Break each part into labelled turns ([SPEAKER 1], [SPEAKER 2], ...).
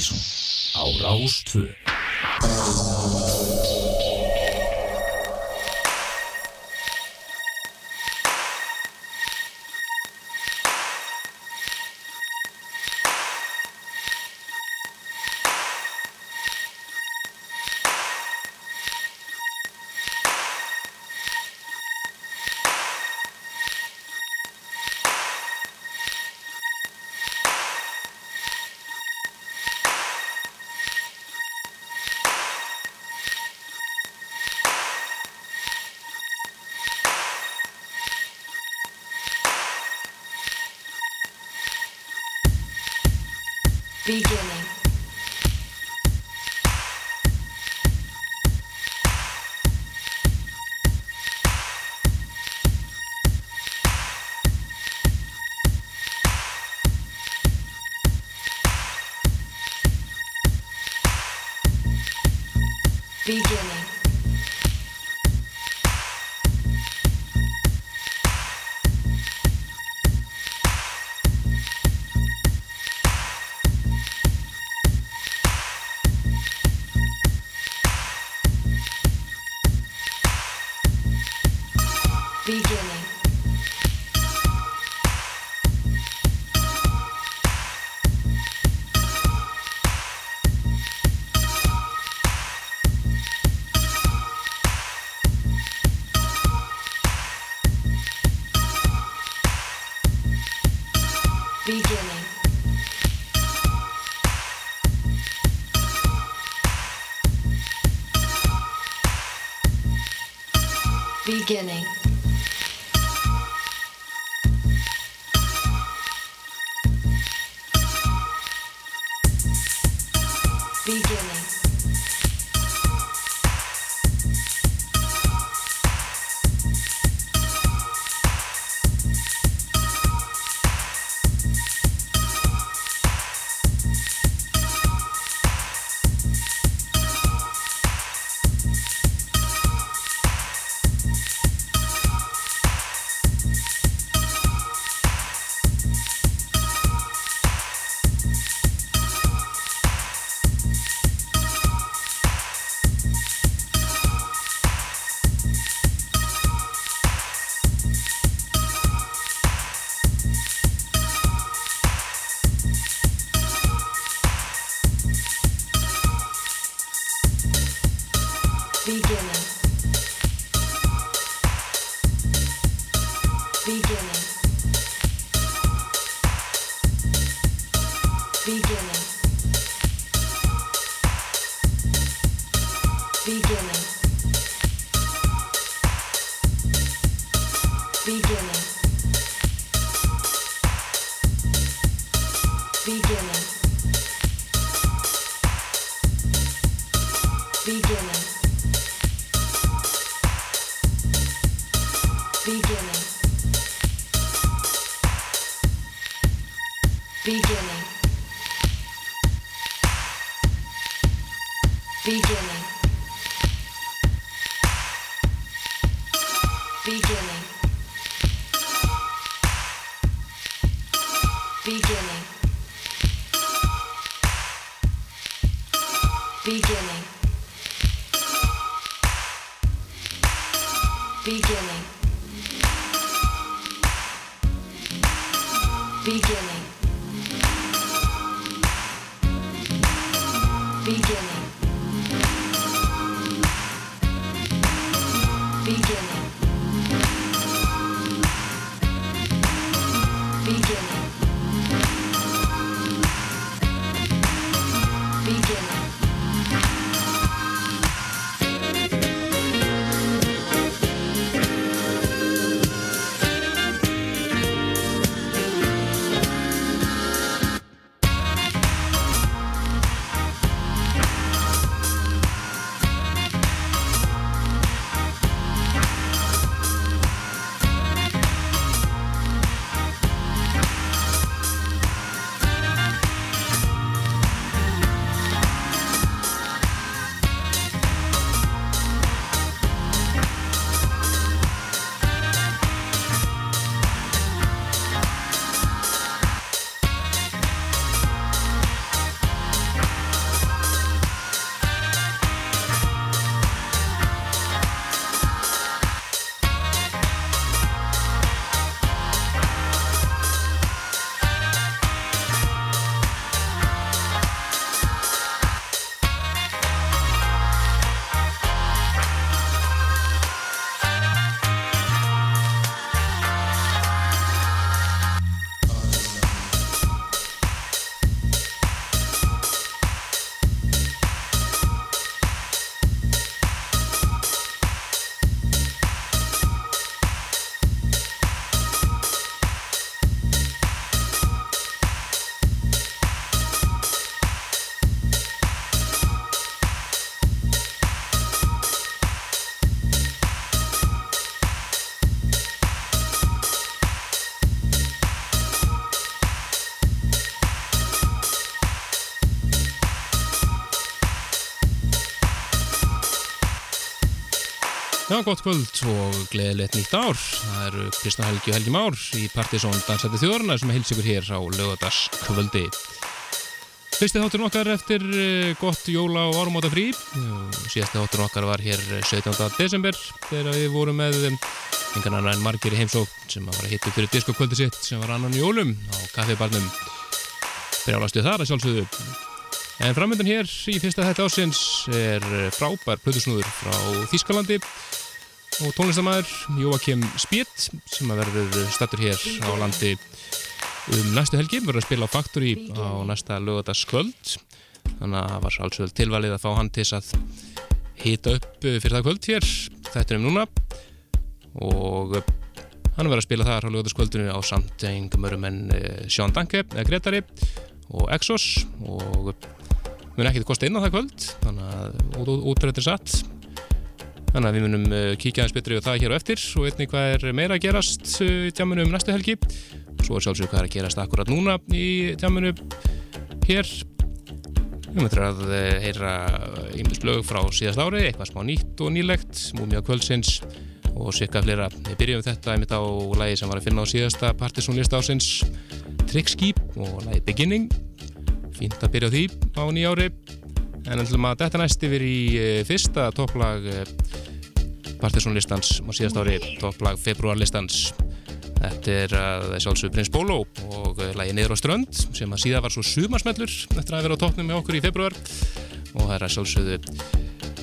[SPEAKER 1] Mattísson á Rástvö
[SPEAKER 2] beginning. Beginning. Beginning. Beginning. Beginning.
[SPEAKER 3] Já, gott kvöld og gleðilegt nýtt ár. Það eru Kristján Helgi og Helgi Már í Partisón Dansætti þjóðarna sem heils ykkur hér á lögadagskvöldi. Fyrsti þátturinn okkar eftir eh, gott jóla og árumóta frí. Síðasti þátturinn okkar var hér 17. desember þegar við vorum með engan annar en margir í heimsók sem var að hitta fyrir diskokvöldi sitt sem var annan jólum á kaffibarnum. Brjálastu þar að sjálfsögðu. En framöndan hér í fyrsta þetta ásins er frábær plötusnúður frá Þískalandi og tónlistamæður Jóakim Spét sem að verður stattur hér á landi um næstu helgi, verður að spila á Factory á næsta lögadagskvöld þannig að það var allsvöld tilvalið að fá hann til að hita upp fyrir það kvöld hér. Þetta er um núna. Og hann verður að spila þar á lögadagskvöldinu á samt engumörum en eh, Sjón Danke, eða Gretari og Exos. Og mun ekkert kosta inn á það kvöld. Þannig að útbreytir satt Þannig að við munum uh, kíkja aðeins betri á það hér og eftir og einnig hvað er meira að gerast uh, í tjáminu um næstu helgi. Svo er sjálfsögur hvað er að gerast akkurat núna í tjáminu hér. Við möttum að uh, heyra einbilsblög frá síðast ári, eitthvað smá nýtt og nýlegt, múmi á kvöldsins og sikka flera. Við byrjum þetta einmitt á lægi sem var að finna á síðasta partysónlist ásins Trickskip og lægi Beginning. Fínt að byrja á því á nýjári. En ætlum að þetta næst yfir í fyrsta topplag partysónlistans á síðast ári topplag februarlistans Þetta er að er sjálfsögur Prins Bolo og lægi Niður á strönd sem að síðan var svo sumarsmellur eftir að vera á toppnum með okkur í februar og það er að sjálfsögðu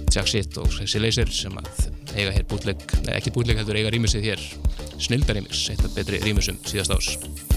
[SPEAKER 3] Jack Sitt og Sexy Laser sem að eiga hér bútleg, ekki bútleg heldur eiga rýmisið hér. Snildarímis, eitt af betri rýmisum síðast ás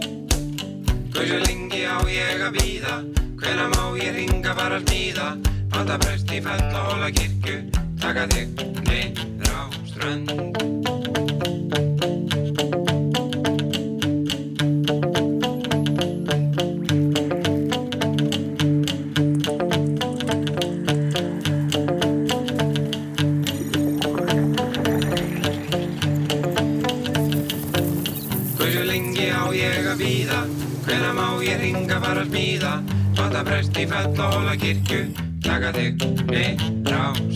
[SPEAKER 4] Hversu lengi á ég að býða Hvena má ég ringa bara smíða Panta prest í fellahóla kirkju. Taka þig niður á
[SPEAKER 5] strönd. verða prest í fell og
[SPEAKER 3] hóla kirkju. Takka þig, mig, rá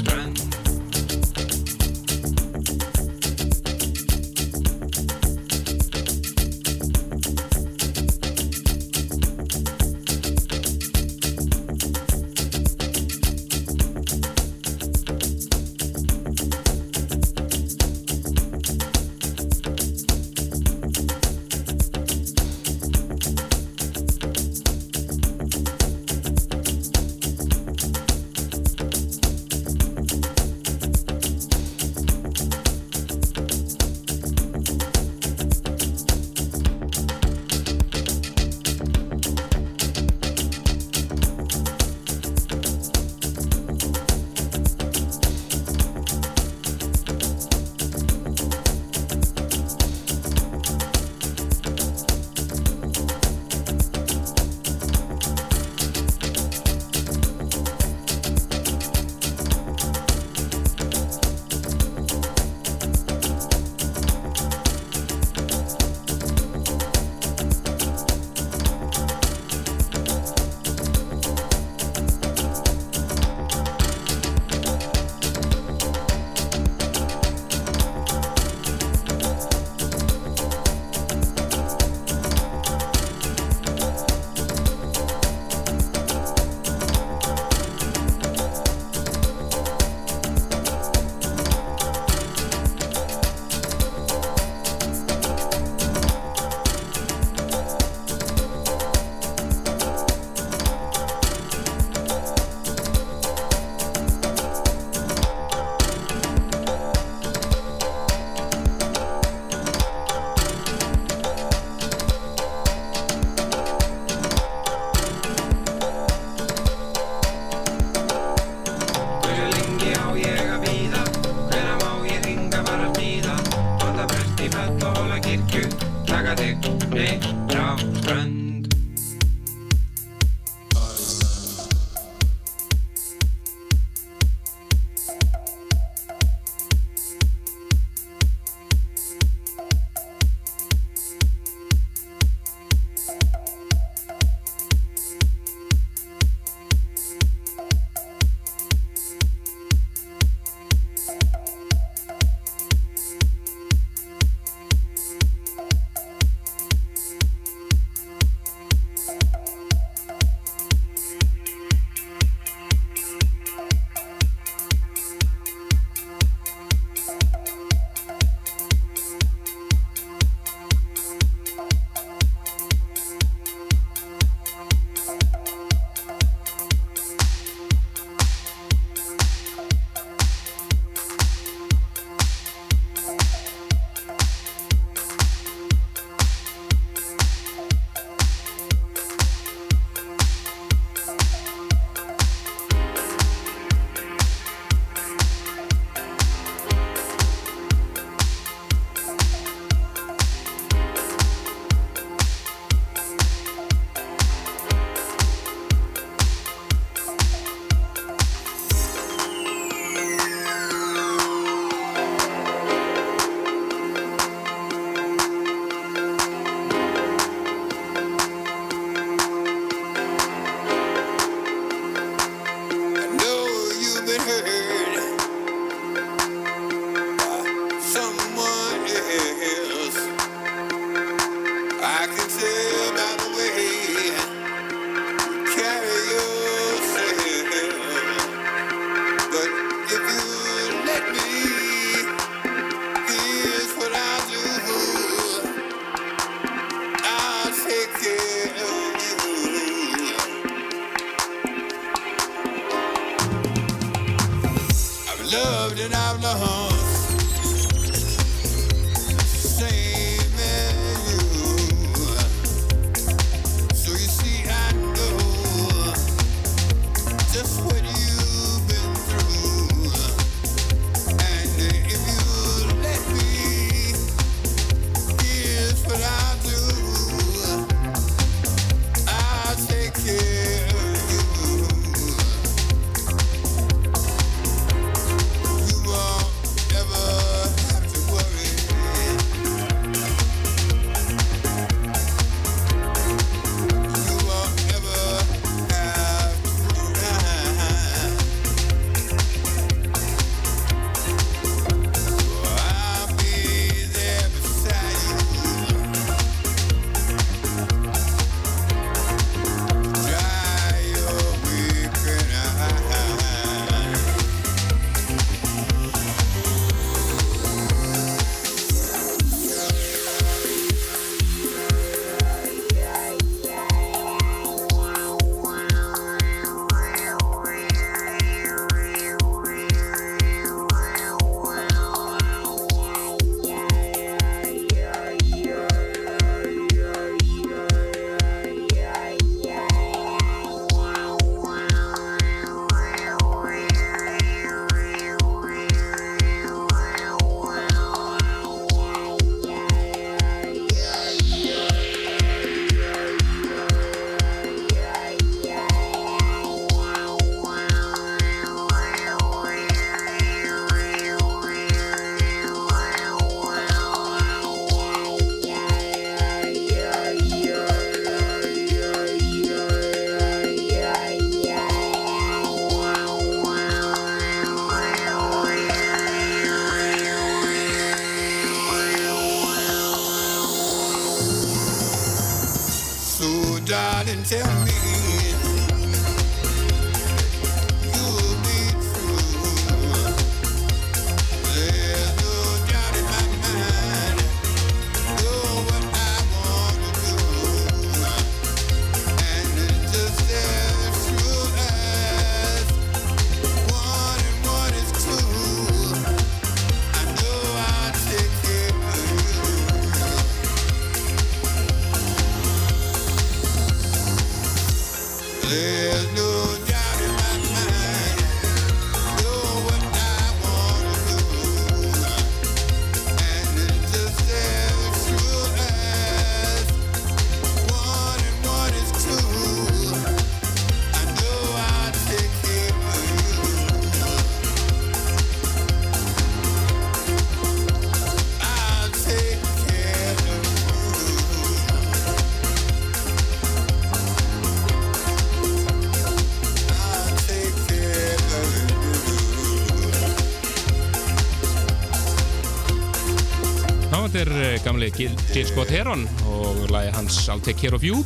[SPEAKER 3] Jill Scott Heron og lagi hans I'll Take Care of You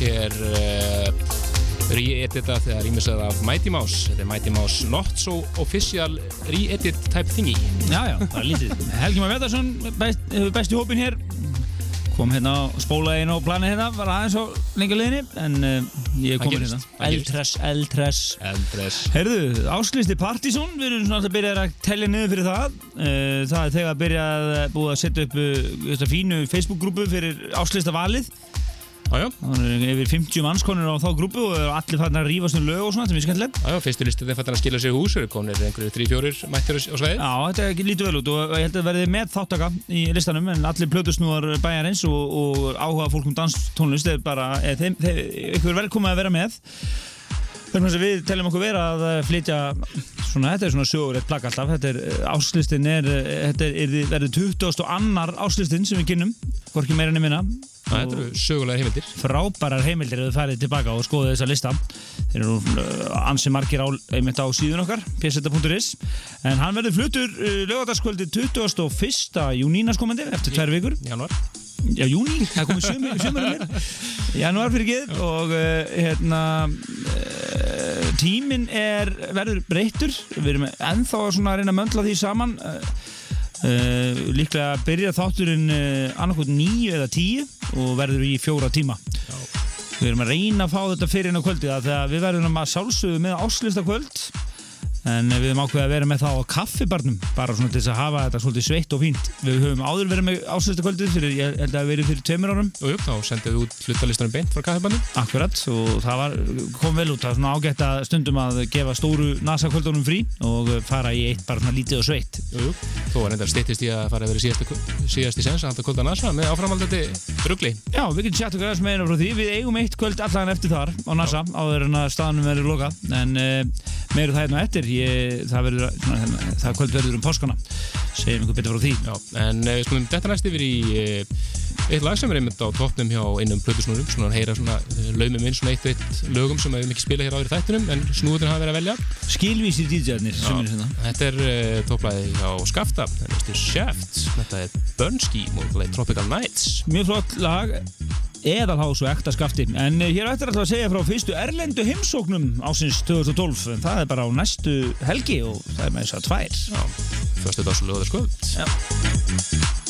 [SPEAKER 3] er uh, re-edita þegar rýmisað af Mighty Mouse þetta er Mighty Mouse Not So Official re-edit type thingy
[SPEAKER 1] Já, já, það er lítið. Helgi Már Vettarsson, best, besti hópin hér. Kom hérna á spólaðin og planið hérna, var aðeins á lengi liðinni, en uh, ég
[SPEAKER 3] gerist,
[SPEAKER 1] hérna. Eldress, eldress.
[SPEAKER 3] Eldres
[SPEAKER 1] Herðu, áslisti Partizón, við erum svona alltaf byrjað að tellja niður fyrir það. Uh, það er þegar byrjað að búið að setja upp uh, þetta fínu Facebook-grúpu fyrir áslista valið.
[SPEAKER 3] Já, já,
[SPEAKER 1] Það er yfir 50 mannskonur á þá grúpu og allir farin að rífast um lög og svona, þetta er mjög skemmtilegt.
[SPEAKER 3] já, já, fyrstu listið þeir fattan að skila sér hús eru konir einhverju 3-4 mættir á sveið
[SPEAKER 1] Já, þetta er lítið vel út og ég held að verði með þáttaka í listanum en allir plötusnúar bæjarins og, og áhuga fólk um danstónlist er bara, er þeim, þeim, ykkur að með Þannig að við teljum okkur vera að eh, flytja svona, þetta er svona sögurett plagg alltaf, þetta er, eh, áslistin er, eh, þetta er, er verður 20. og annar áslistin sem við kynnum, hvorki meira enn minna
[SPEAKER 3] Það eru sögulega heimildir
[SPEAKER 1] frábærar heimildir ef þið farið tilbaka og skoðið þessa lista þeir eru uh, ansi margir á, einmitt á síðun okkar pseta.is en hann verður flutur lögadagskvöldi 21. júní næstkomandi eftir tvær vikur
[SPEAKER 3] januar
[SPEAKER 1] já júní, það komið sömur, sömur mér janúar fyrir geð og uh, hérna uh, tíminn er verður breyttur. Við erum ennþá svona að reyna að möndla því saman. Uh, líklega byrja þátturinn annarkot nýju eða tíu og verður í fjóra tíma. Við erum að reyna að fá þetta fyrir inn á kvöldi þegar við verðum að sjálfsögðu með áslista kvöld en við höfum ákveðið að vera með það á kaffibarnum bara svona til þess að hafa þetta svolítið sveitt og fínt. Við höfum áður verið með áslista kvöldið fyrir, ég held að það verið fyrir tveimur árum.
[SPEAKER 3] Og jú, þá sendið við út hlutalistanum beint frá kaffibannum
[SPEAKER 1] Akkurat og það var, kom vel út. Það er svona ágætt að stundum að gefa stóru NASA kvöldunum frí og fara í eitt bara svona lítið og sveitt.
[SPEAKER 3] Jú, jú. Þó var reyndar styttist í að fara að vera síðasti, síðasti sens að halda kvölda NASA með
[SPEAKER 1] meira það hérna eftir. Ég, það, verður, svona, hérna, það kvöld verður um páskana. Segjum ykkur betur frá því.
[SPEAKER 3] Já, en uh, við skulum þetta næst yfir í uh, eitt lag sem er einmitt á toppnum hjá einum plötusnúrum, svona að heyra svona uh, laumum inn svona eitt og eitt lögum sem við ekki spilað hér áður í þættinum, en snúðin hafa verið að velja.
[SPEAKER 1] Skilvísir DJ-arnir hérna.
[SPEAKER 3] Þetta er uh, topplæði hjá Skafta, það er Shaft, þetta er Burnski, Tropical Nights.
[SPEAKER 1] Mjög flott lag. Eðalhás og ekta skafti. En uh, hér ættir alltaf að segja frá fyrstu erlendu heimsóknum ásins 2012. En það er bara á næstu helgi og það er með þess að tvær.
[SPEAKER 3] Fyrstu dags og lögðarskvöld.
[SPEAKER 1] Já.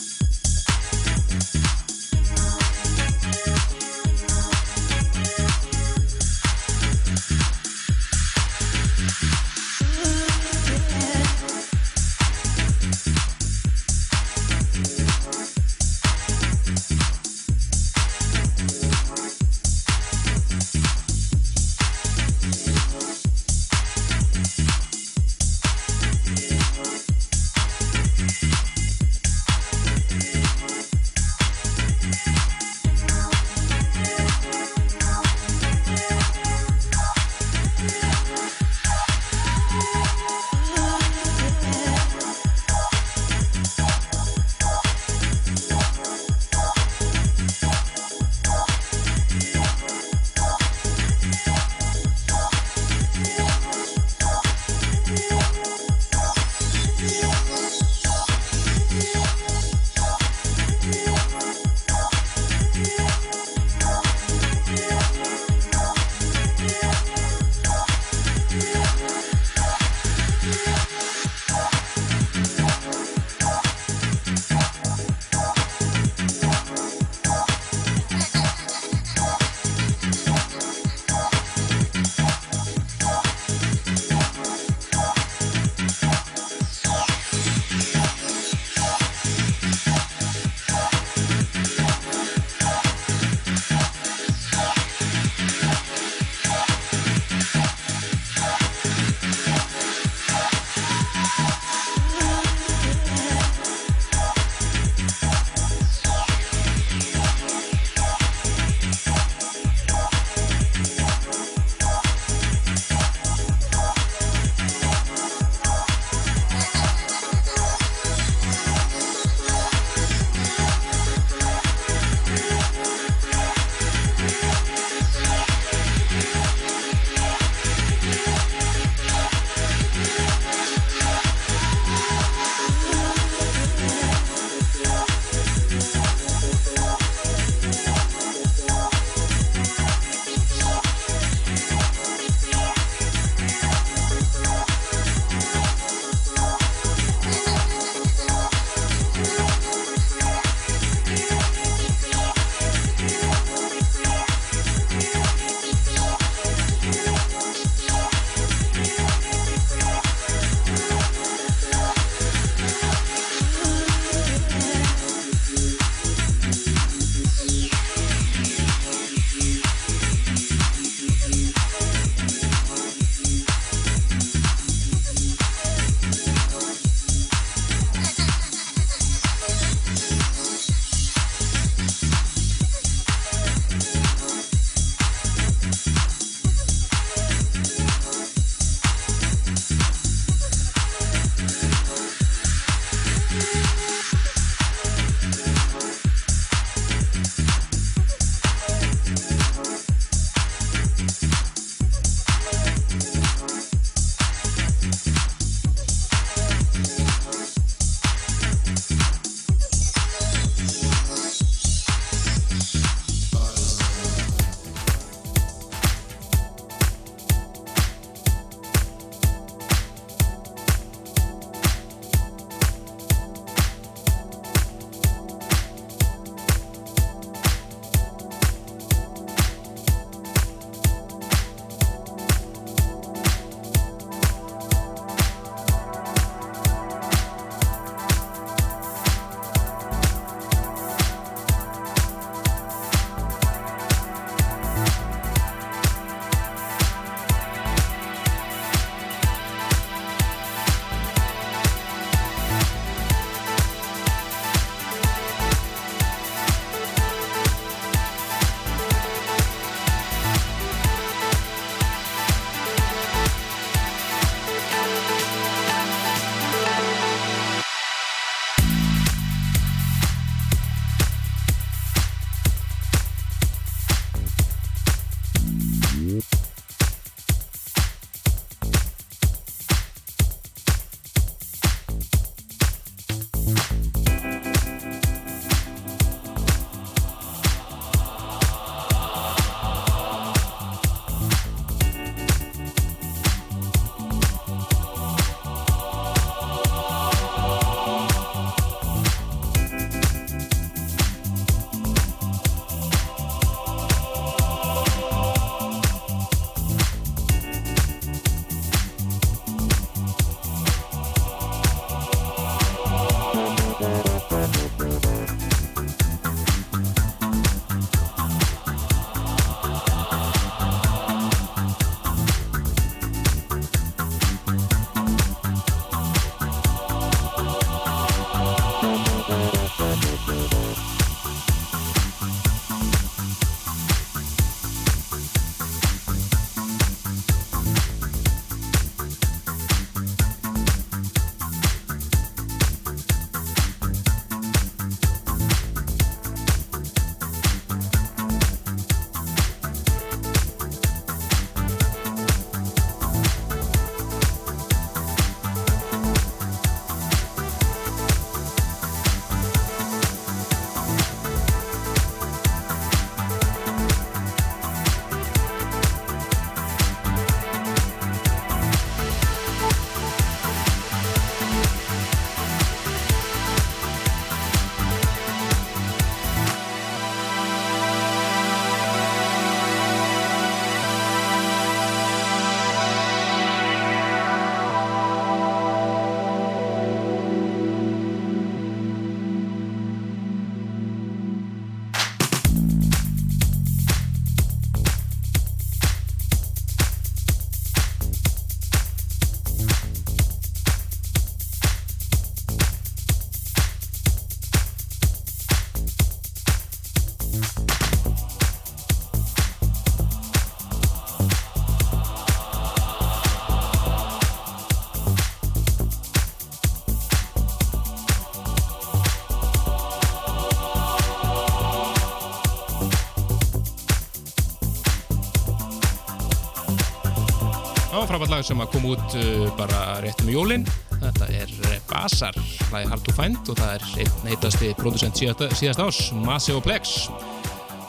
[SPEAKER 3] Frábært lag sem að koma út uh, bara rétt um jólin. Þetta er uh, Basar, lagi Hard to Find og það er einn heitasti producent síðasta, síðasta ás, Maceo Plex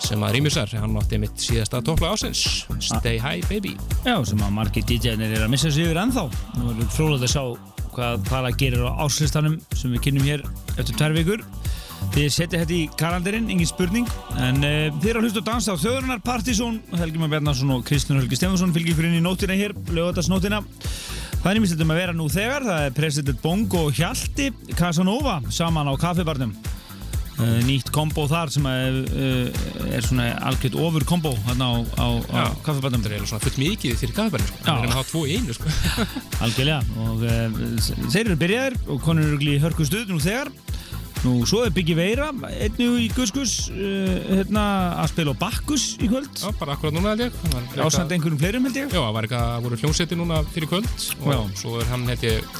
[SPEAKER 3] sem að rýmisar, hann átti mitt síðasta topplag ásins, Stay High Baby.
[SPEAKER 1] Já, sem að margir DJ-nir er að missa sig yfir ennþá. Nú erum við frólægt að sjá hvað Pala gerir á áslistanum sem við kynum hér eftir tvær vikur. Þið setja þetta í kalendarinn, engin spurning. En uh, þið eru að hlusta og dansa á Þjóðrunar Partizón, Helgi Már Bjarnarsson og Kristján Helgi Stefansson fylgir ykkur inn í nótina hér, lögadagsnótina. Það er nýmist um að vera nú þegar, það er President Bongo og Hjalti Casanova saman á kaffibarnum. Uh, nýtt kombo þar sem að, uh, er svona algjört ofur kombo hérna á, á, á kaffibarnum.
[SPEAKER 3] Þetta er svona fullt mikið fyrir kaffibærinu, sko. Það er að hafa tvo í einu, sko.
[SPEAKER 1] Algjörlega og þeir eru byrjaðir og konur eru í hörku stuð nú þegar nú svo er Biggi Veira einnig í Guskus uh, hérna, að spila á Bakkus í kvöld
[SPEAKER 3] Já, bara akkurat núna held ég.
[SPEAKER 1] Ásand einhverjum fleirum held ég
[SPEAKER 3] Já, það var eitthvað, voru hljómseti núna fyrir kvöld og
[SPEAKER 1] Já.
[SPEAKER 3] svo er hann held ég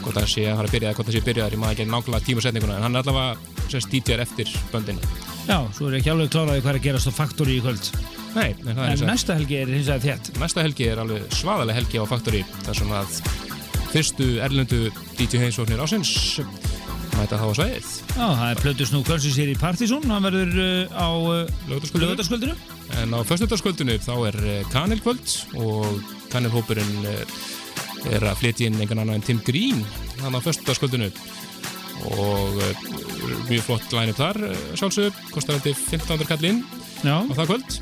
[SPEAKER 3] hvort það sé að fara að byrja eða hvort það sé byrjaðar, ég maður ekki nákvæmlega tímasetninguna en hann er allavega sérst DJ-ar eftir böndin.
[SPEAKER 1] Já, svo er ekki alveg kláraði hvað er að gerast á Factory í kvöld
[SPEAKER 3] Nei, en það er
[SPEAKER 1] en næsta helgi er hins vegar þétt
[SPEAKER 3] næsta helgi er alveg svaðalega helgi á Factory þar sem að fyrstu erlendu DJ heimsóknir ásins mæta þá á sveið
[SPEAKER 1] Já, það er Plötus nú kvöldsins hér í Partizón hann verður uh, á uh,
[SPEAKER 3] lögutaskvöldinu en á föstudagskvöldinu þá er eh, kanilkvöld og kanilhópurinn eh, er að flytja inn einhvern annan en Tim Green hann á föstudagskvöldinu. Og mjög flott line-up þar sjálfsögur, kostar heldur 1500 kall inn
[SPEAKER 1] Já,
[SPEAKER 3] á það kvöld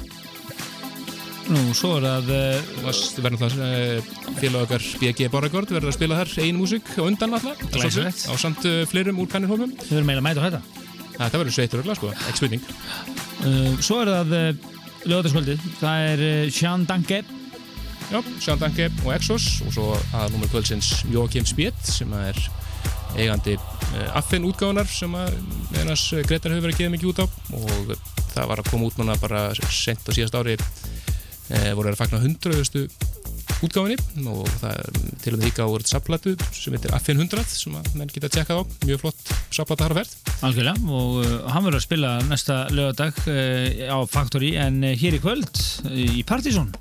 [SPEAKER 1] nú svo er það uh,
[SPEAKER 3] það verður það uh, félag okkar BG Borregård verður að spila þar eigin músík á undan alltaf á samt uh, fleirum úr kannirhópum
[SPEAKER 1] við verðum eiginlega að mæta á þetta.
[SPEAKER 3] Þetta verður sveitur öll sko, ekki spurning.
[SPEAKER 1] Uh, Svo er það lögutaskvöldið það er Sean Danke
[SPEAKER 3] já, Sján Danke og Exos. Og svo að nummer kvöldsins Joakim Spjett sem að er eigandi uh, Affin útgáðunar sem að meðanars Gretar hefur verið að geða mikið út á. Og það var að koma út núna bara sent á síðast ári. uh, voru að fagna hundraðustu útgáfinni og það er til og með híka á orðið sapplatu sem heitir Affin 100 sem að menn geta tjekkað á, mjög flott sapplata har að verð
[SPEAKER 1] Algjörlega og uh, hann verður að spila næsta lögadag uh, á Factory en hér í kvöld í Partizón.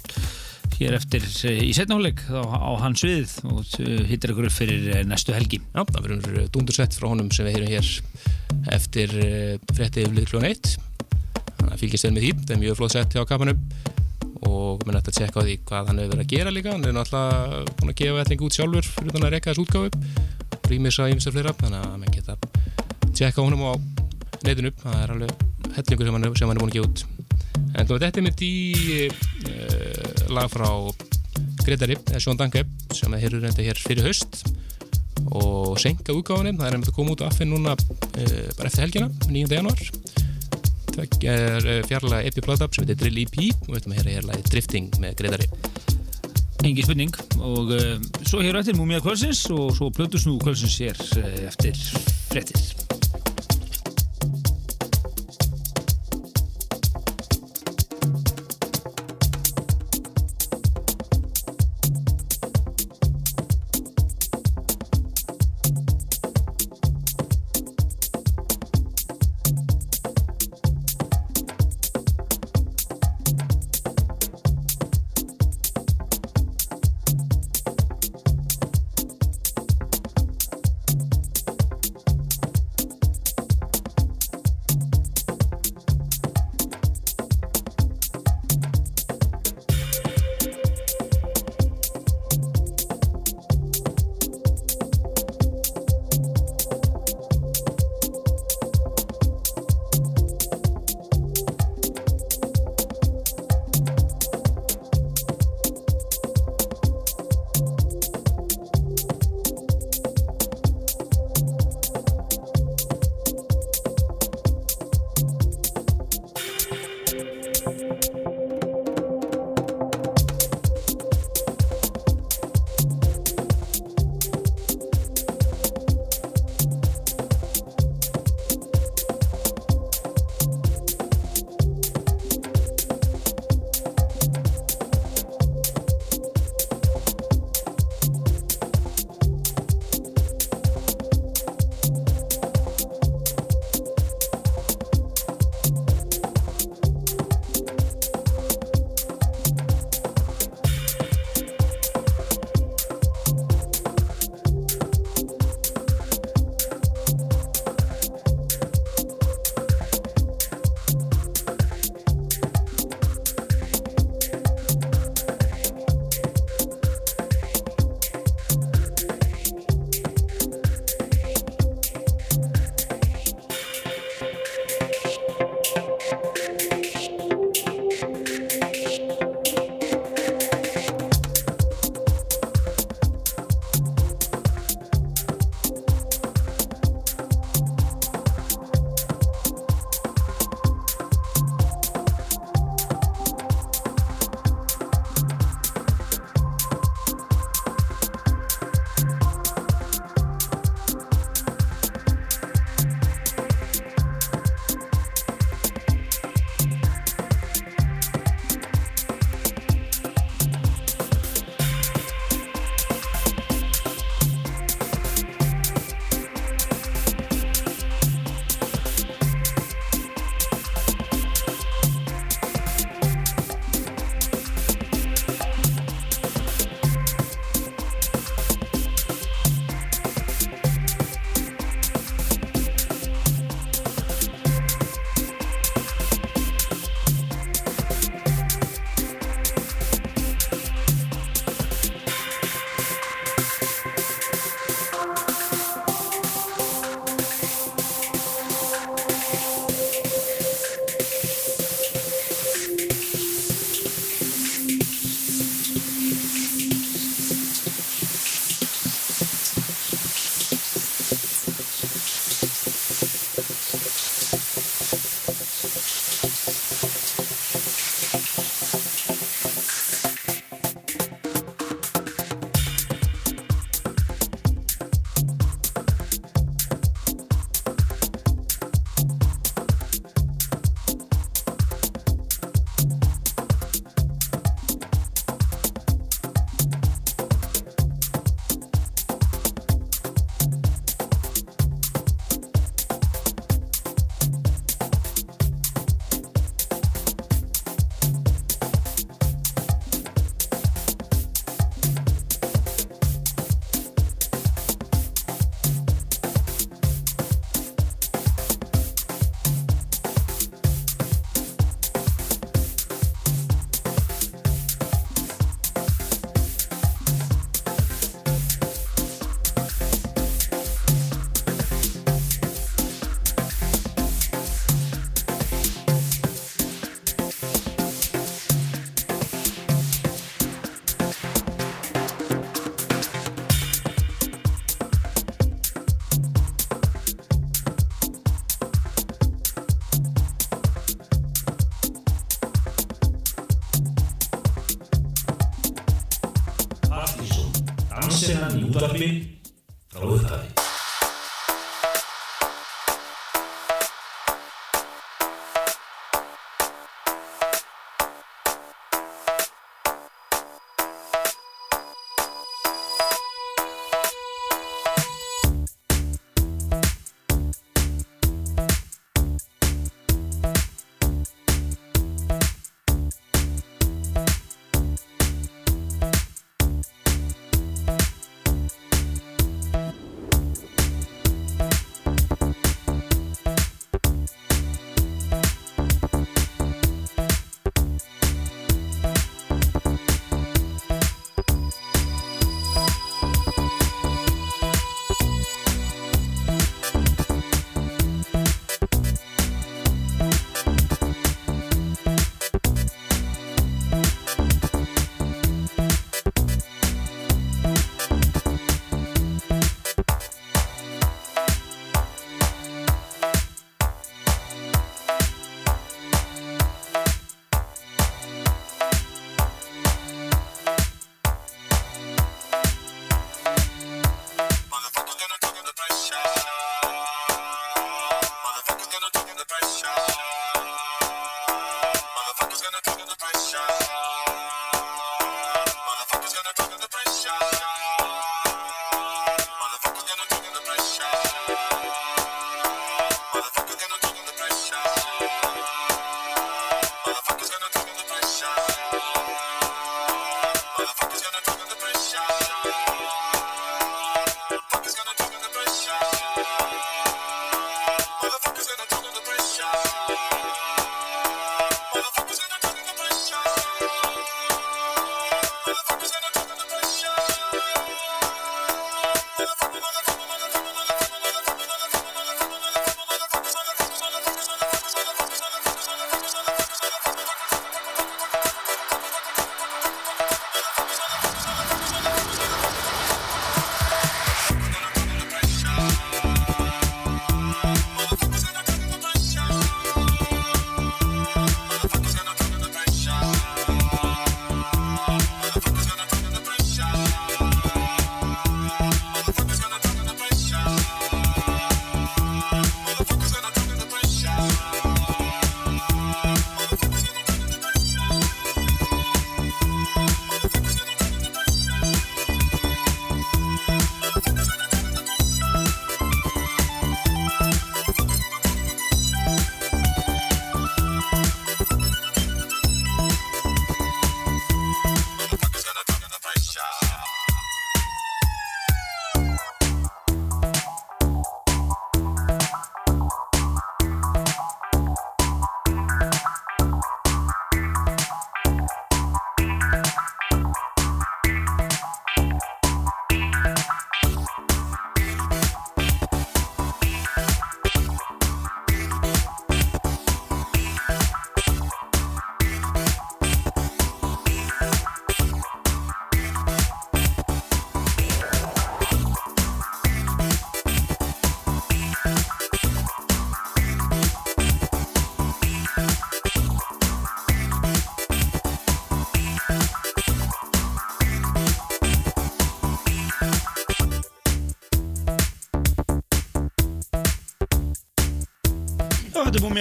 [SPEAKER 1] Hér eftir í setnáleik á, á hans við og hittir ykkur upp fyrir næstu helgi.
[SPEAKER 3] Já, það verður dundursett frá honum sem við heyrum hér eftir yfirlið klón 1 þannig að fylgjast vel með því, það er mjög flott sett hjá kapanum og minn ætti að tjekka á því hvað hann hefur verið að gera líka. Hann er náttúrulega búin að gefa ætling út sjálfur fyrir þannig að reyka þessu útgáfu. Rýmis að ýmstar fleira, þannig að mann geta tjekka á honum á netinu. Það er alveg hellingur sem hann, er- er búin að gefa út. En þú veit, þetta er mitt í uh, lag frá Gretari, Sjón Danke sem er hér reynda hér fyrir haust og senka útgáfunni. Það er að koma út á affin núna uh, bara eftir helgina, 9. januar það er uh, fjarlaga epi plata sem heitir Drill EP og að heyra hér lagi Drifting með Gretari.
[SPEAKER 1] Engi spurning. Og uh, svo hér eftir Múmia kvöldsins og svo Plötus nú kvöldsins hér uh, eftir frettir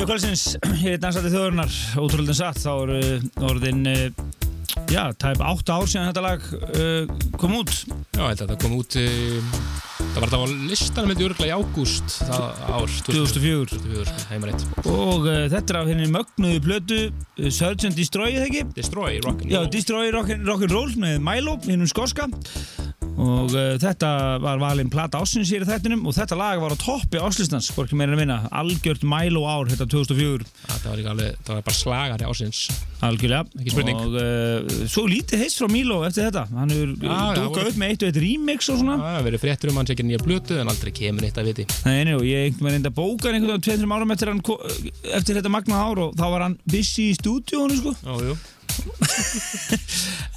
[SPEAKER 1] Þetta er mjög kvöldsins hér í Dansandi þjóðurnar ótrúlega satt, þá eru orðin uh, já, tæp 8 ár síðan þetta lag uh, kom út.
[SPEAKER 3] Já, ég það kom út um, það var það á listanum myndi örgla í ágúst það ár
[SPEAKER 1] 2004
[SPEAKER 3] 2004 heimarétt.
[SPEAKER 1] Og uh, þetta er af henni mögnuðu uh, Surgeon Destroy, eða ekki?
[SPEAKER 3] Destroy Rock'n'Roll
[SPEAKER 1] Já, Destroy Rock'n'Roll rock með Milo, hinnum skoska og uh, þetta var valinn plata ásins hér í þættinum og þetta lag var á toppi áslistans, hvorki meira en að vinna. Algjört Milo ár, þetta 2004
[SPEAKER 3] það var, alveg, það var bara slagari ásins
[SPEAKER 1] algjörlega.
[SPEAKER 3] Ekki spurning.
[SPEAKER 1] og uh, svo lítið heist frá Milo eftir þetta. Hann hefur
[SPEAKER 3] já,
[SPEAKER 1] dúkað
[SPEAKER 3] voru-
[SPEAKER 1] upp með eitt og eitt remix og svona.
[SPEAKER 3] Það verið fréttur um hann ekki nýja blötu en aldrei kemur neitt að viti.
[SPEAKER 1] Nei, og ég einhvern veginn enda bókar einhvern veginn 2-3 árum eftir, hann, eftir þetta magna ár og þá var hann busy í stúdíónu sko.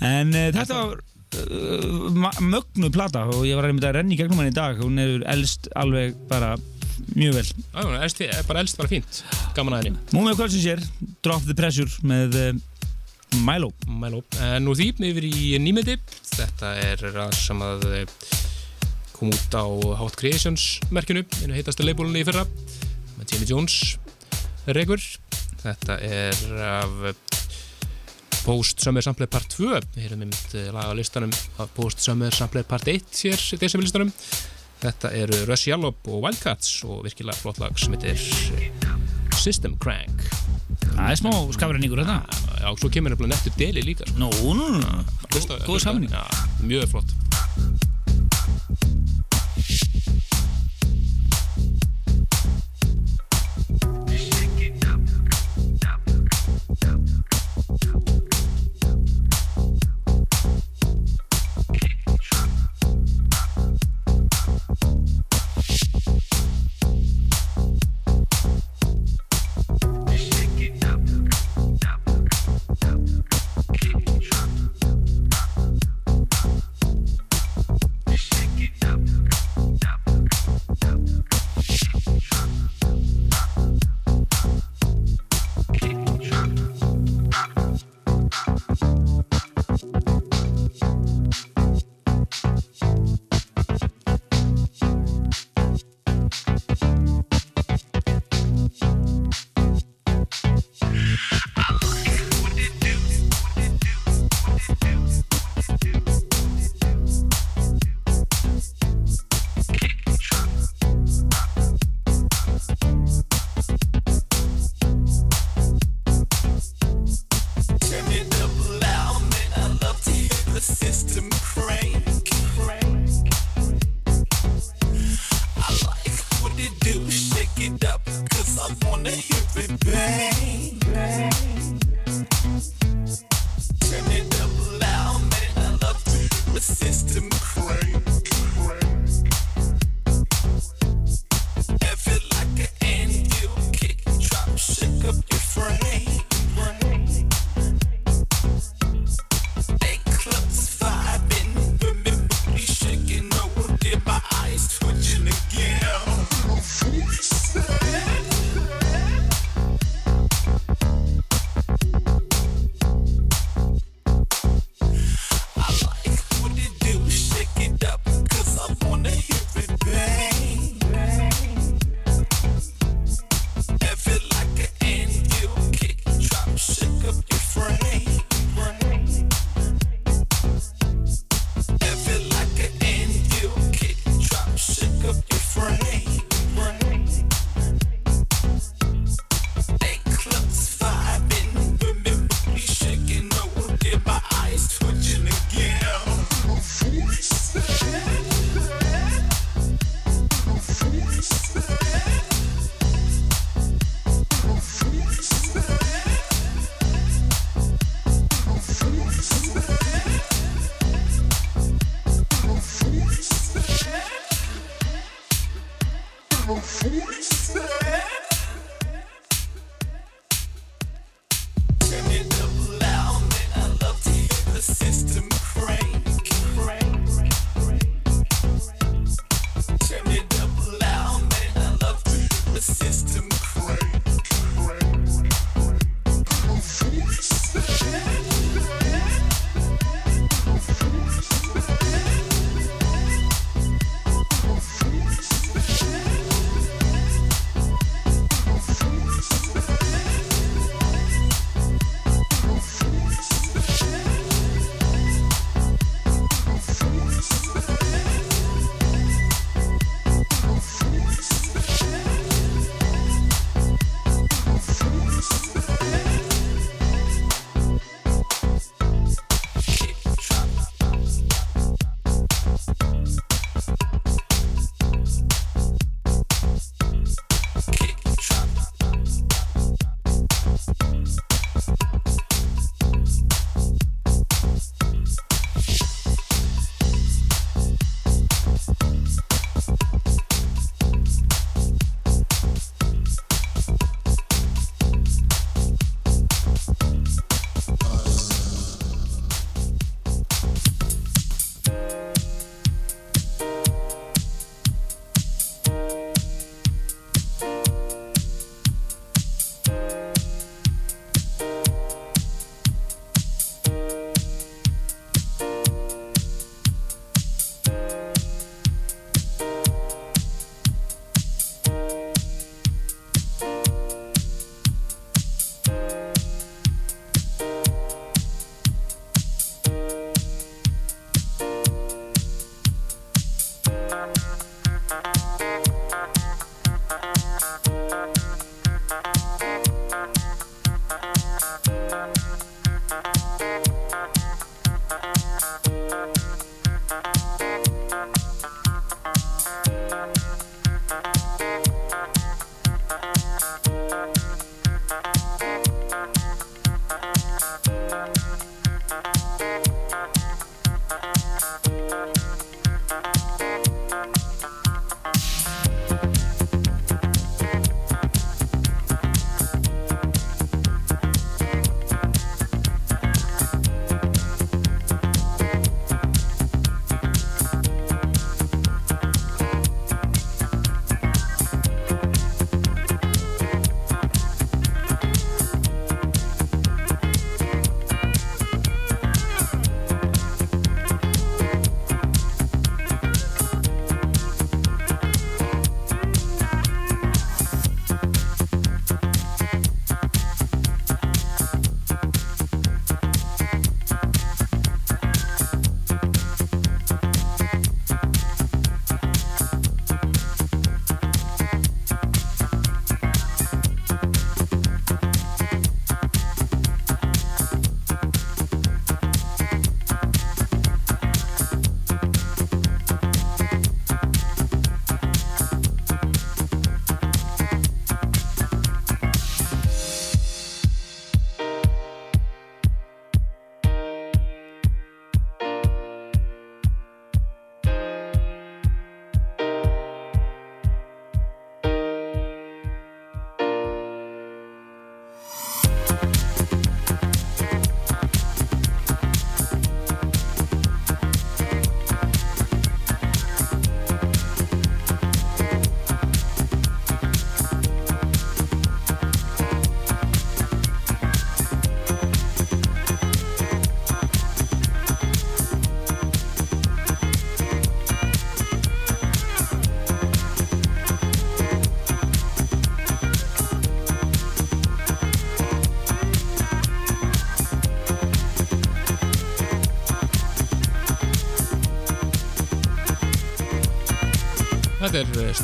[SPEAKER 1] En uh, þetta var Eh, mögnu plata og ég var einmitt að renni gegnum hann í dag. Hún er elst alveg bara mjög vel.
[SPEAKER 3] Já, elst, bara elst bara fínt, gaman að henni.
[SPEAKER 1] Múmið Kvöldsins er Drop the Pressure með eh, Milo.
[SPEAKER 3] Milo, eh, nú þýpni yfir í nýmiði
[SPEAKER 6] þetta er ræð sem að kom út á Hot Creations merkjunu, einu heitastu leibólunni í fyrra með Jimmy Jones regur þetta er af Post Summer Sample Part 2 við erum mynd eh, lagalistanum Post Summer Sample Part 1 hér í decemberlistanum þetta eru Russ Jallup og Wildcats og virkilega flott lag sem heitir eh, System Crank.
[SPEAKER 3] Það er smá skafræningur þetta
[SPEAKER 6] hérna. já, svo kemur nefnilega nettur deli líka sko.
[SPEAKER 3] nú, nú, nú,
[SPEAKER 6] nú,
[SPEAKER 3] góð samning
[SPEAKER 6] mjög flott.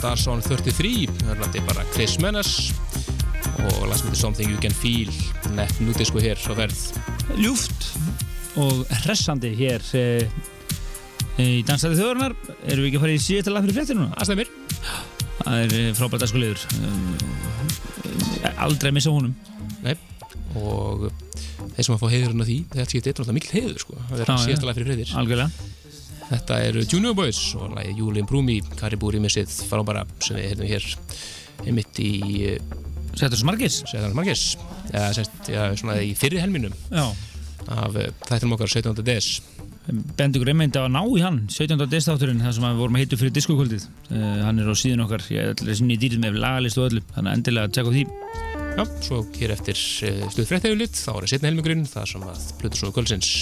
[SPEAKER 3] On 33, hörnandi bara Chris Menes. Og lasmyndi Something You Can Feel, nett nútisku hér á verð.
[SPEAKER 1] Ljúft og hressandi hér e, í Dansaði þjóðurnar erum við ekki að fara í síðasta lag fyrir fréttir núna?
[SPEAKER 3] Það
[SPEAKER 1] er eh, frábært dagskulegur aldrei að missa honum.
[SPEAKER 3] Nei, og þeir sem að fá heiðurinn á því, þetta skiptir eitthvað mikil heiður, sko. Það er síðasta lag fyrir fréttir.
[SPEAKER 1] algjörlega
[SPEAKER 3] Þetta eru Junior Boys og lagið Júlin Brúmi, Karibú Rímissið, frábæra sem við heyrðum hér einmitt í
[SPEAKER 1] Settur svo margis
[SPEAKER 3] Sæðan Margis, eða sérst, já, svona í fyrri helminum
[SPEAKER 1] Já
[SPEAKER 3] af uh, þættinum okkar 17. des.
[SPEAKER 1] Bendur Greimendi á að ná í hann 17. destátturinn, það sem við vorum að hitta fyrir diskokvöldið uh, hann er á síðun okkar ég ætla að sinni í dýrið með lagalist og öllu þannig að endilega að tjekka því
[SPEAKER 3] Já, svo hér eftir stuð fréttægulit, þá er það setna helmingurinn, það sem að Plutusnóðu Kvöldsins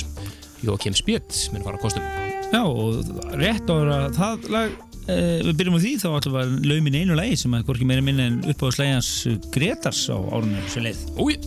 [SPEAKER 3] Jókim Spjött minn fara á kostum.
[SPEAKER 1] Já, og rétt ára það lag uh, við byrjum á því, þá við að laumin einu lagi sem að hvorki meira minna en upp á slægjans Gretars á árunni sem leið.
[SPEAKER 3] Úi,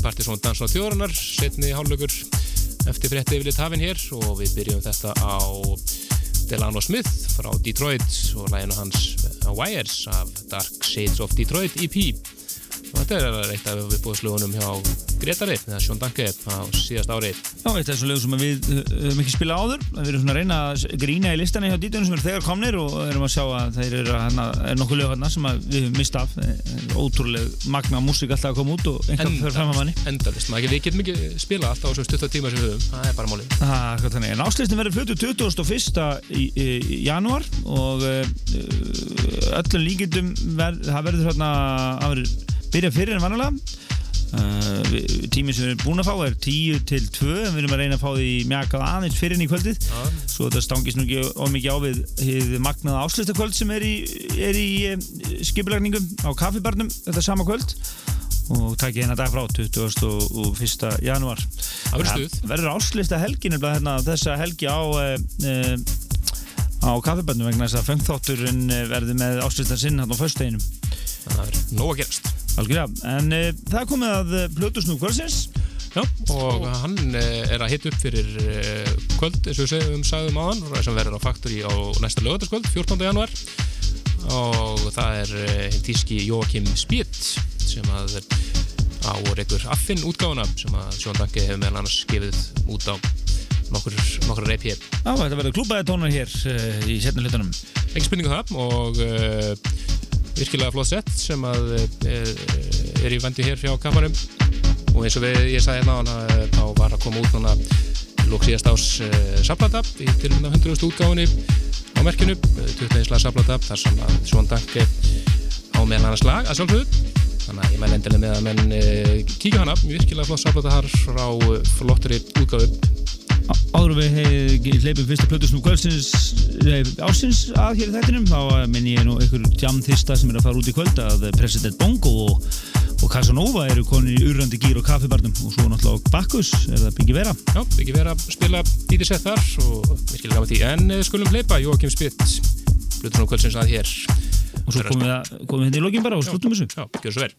[SPEAKER 3] velkomin aftur í Partisón Dans á þjóðarinnar, setni hálflögur eftir frétti yfirleitt hafinn hér. Og við byrjum þetta á Delano Smith frá Detroit og læginu hans Wires af Dark Shades of Detroit EP og þetta er eitt af viðbúðslögunum hjá Gretari, eða Sjón Danke á síðast ári.
[SPEAKER 1] Já, eitt af þessum lögum sem við uh, höfum ekki spilað áður við erum svona að reyna að grína í listana hjá dítunum sem eru þegar komnir og erum að sjá að þeir eru að hana, er nokkuð lög hérna sem við höfum mist af Eh, ótrúleg magna músík alltaf að koma út og einhver fyrir fram að manni
[SPEAKER 3] Endalist, maður ekki, við getum ekki spila alltaf á þessum stutta tíma sem við höfum, það er bara málið.
[SPEAKER 1] Það er þannig. En áslistin verður flutur 21. í, í, í janúar og uh, öllum líkindum ver, það verður þarna að verður byrja fyrir en vannulega. Við- tíminn sem við erum búin að fá er 10 til 2 en við erum að reyna að fá því mjakað aðeins fyrir inn í kvöldið
[SPEAKER 3] Já.
[SPEAKER 1] svo þetta stangist nú ekki ómikið á við hið magnaða áslistakvöld sem er í, er í uh, skipulagningum á kaffibarnum þetta sama kvöld og takk ég hérna dag frá 21. janúar
[SPEAKER 3] Það verður stuð.
[SPEAKER 1] Verður áslista helgin hérna, þessa helgi á uh, á kaffiböndum vegna þess að fengþátturinn verður með áslista sinn hérna á
[SPEAKER 3] að það er nóg að gerast.
[SPEAKER 1] Algjörlega, en uh, það komið að uh, Plutusnú kvöldsins
[SPEAKER 3] Já, og hann eh, er að hita upp fyrir eh, kvöld, eins og við segjum sagðum á hann, sem verður á Factory á næsta lögataskvöld, 14. januar og það er eh, hinn tíski Joachim Spýtt sem að á reykur Affin útgáfuna sem að Sjón Danke hefur meðal annars gefið út á nokkur, nokkur reyp hér.
[SPEAKER 1] Já, þetta verður klúpaði tónar hér uh, í setna hlutunum
[SPEAKER 3] Ekki spurningu það og uh, virkilega flott sett sem að uh, er í vendi hér hjá kapanum og eins og við, ég sagði hérna ána, þá var að koma út núna lók síðast ás saplata í til 100. útgáfunni á merkinu, uh, 21 slag saplata þar sem að Sjón Danke á meðal annars lag að sjálfsögðu. Þannig að ég mæl endilega með að menn kíka hana, virkilega flott saplata þar frá flottri útgáfu.
[SPEAKER 1] Á- Áður við hey, hleypum fyrsta Plutusnú kvöldsins ásins að hér í þættinum þá minni ég nú einhver jamþista sem er að fara út í kvöld að President Bongo og, og Casanova eru konir í urrandi gýr og kaffibarnum og svo náttúrulega Bakkus er það byggja vera?
[SPEAKER 3] Já, ekki vera spila lítið sett þar og virkilega gaman því, en eh, skulum hleypa Jóakim Spitt, og kvöldsins að hér.
[SPEAKER 1] Og svo komum við, að- komum við hérna í lokin bara og sluttum þessu.
[SPEAKER 3] Já, gjör svo vel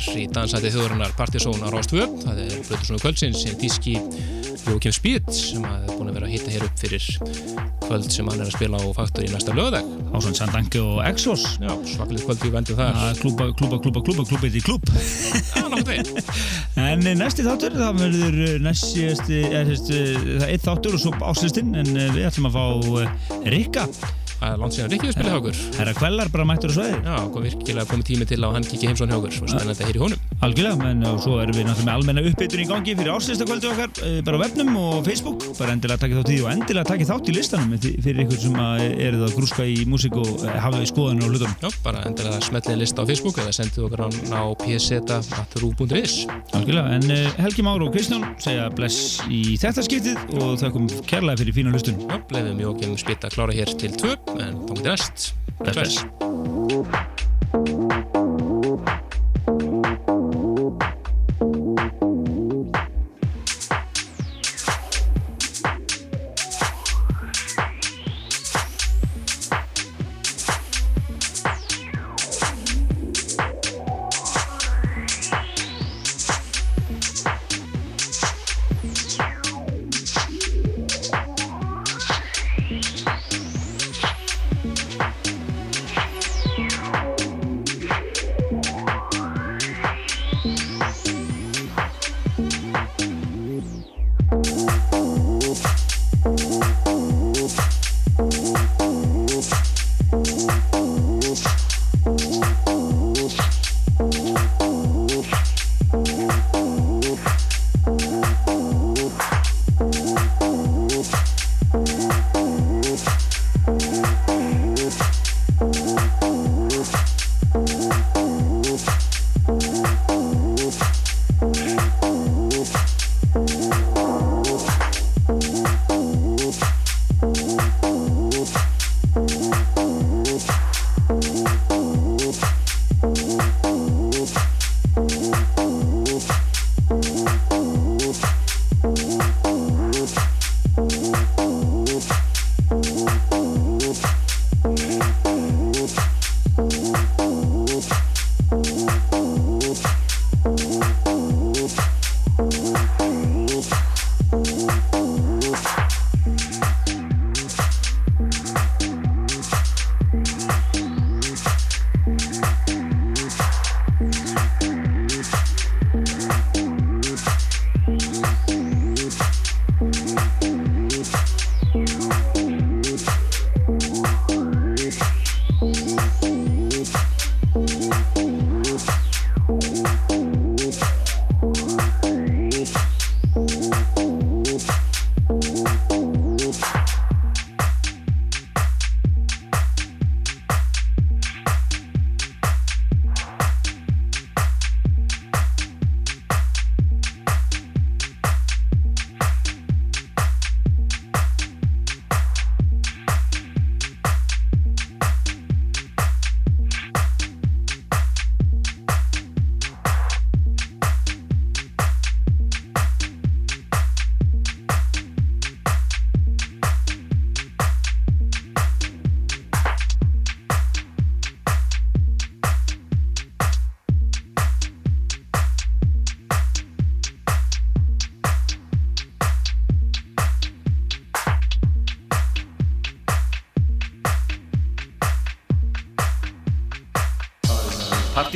[SPEAKER 3] hér í dansæti þjóðurinnar Partizón á Rástvö. Það er Blöðursson kvöldsins, en tíski Jókim Spýt sem er búin að vera að hitta hér upp fyrir kvöld sem hann er að spila á Faktor í næsta lögðag.
[SPEAKER 1] Ásvönd Sandangi og Exos
[SPEAKER 3] Já, svakalið kvöld við vendum þar.
[SPEAKER 1] að klúpa, klúpa, klúpa, klúpa, klúpa eitt í klúb
[SPEAKER 3] Já, náttúrulega.
[SPEAKER 1] En eh, næsti þáttur, það verður eh, næsti, er, sérst, það er eitt þáttur og svo áslistinn en eh, við ætlum að fá eh, Rikka,
[SPEAKER 3] Það er langt síðan Rikki við spila hjá okkur.
[SPEAKER 1] herra Kvellar bara mættur á sveiði
[SPEAKER 3] Já, kom virkilega komið tími til að hann kikki heimsón hjá okkur. Svo spennandi að heyri honum.
[SPEAKER 1] Algjörlega, en svo erum við náttúrulega með almenna uppbytun í gangi fyrir árslistakvöldu okkar eh, bara á webnum og Facebook, bara endilega takkið þátt í því og endilega takkið þátt í listanum fyrir ykkur sem að eruð að grúska í músík og eh, hafið skoðanir og hlutum
[SPEAKER 3] Já, bara endilega smetlið lista á Facebook eða sendið okkur hann á pseta.ru.is.
[SPEAKER 1] Algjörlega, en uh, Helgi Már og Kristján segja bless í þetta skiptið og þakkum kærlega fyrir fína hlustun.
[SPEAKER 3] Já, bleifum Jókim Spýt að klára hér til tvö, en þá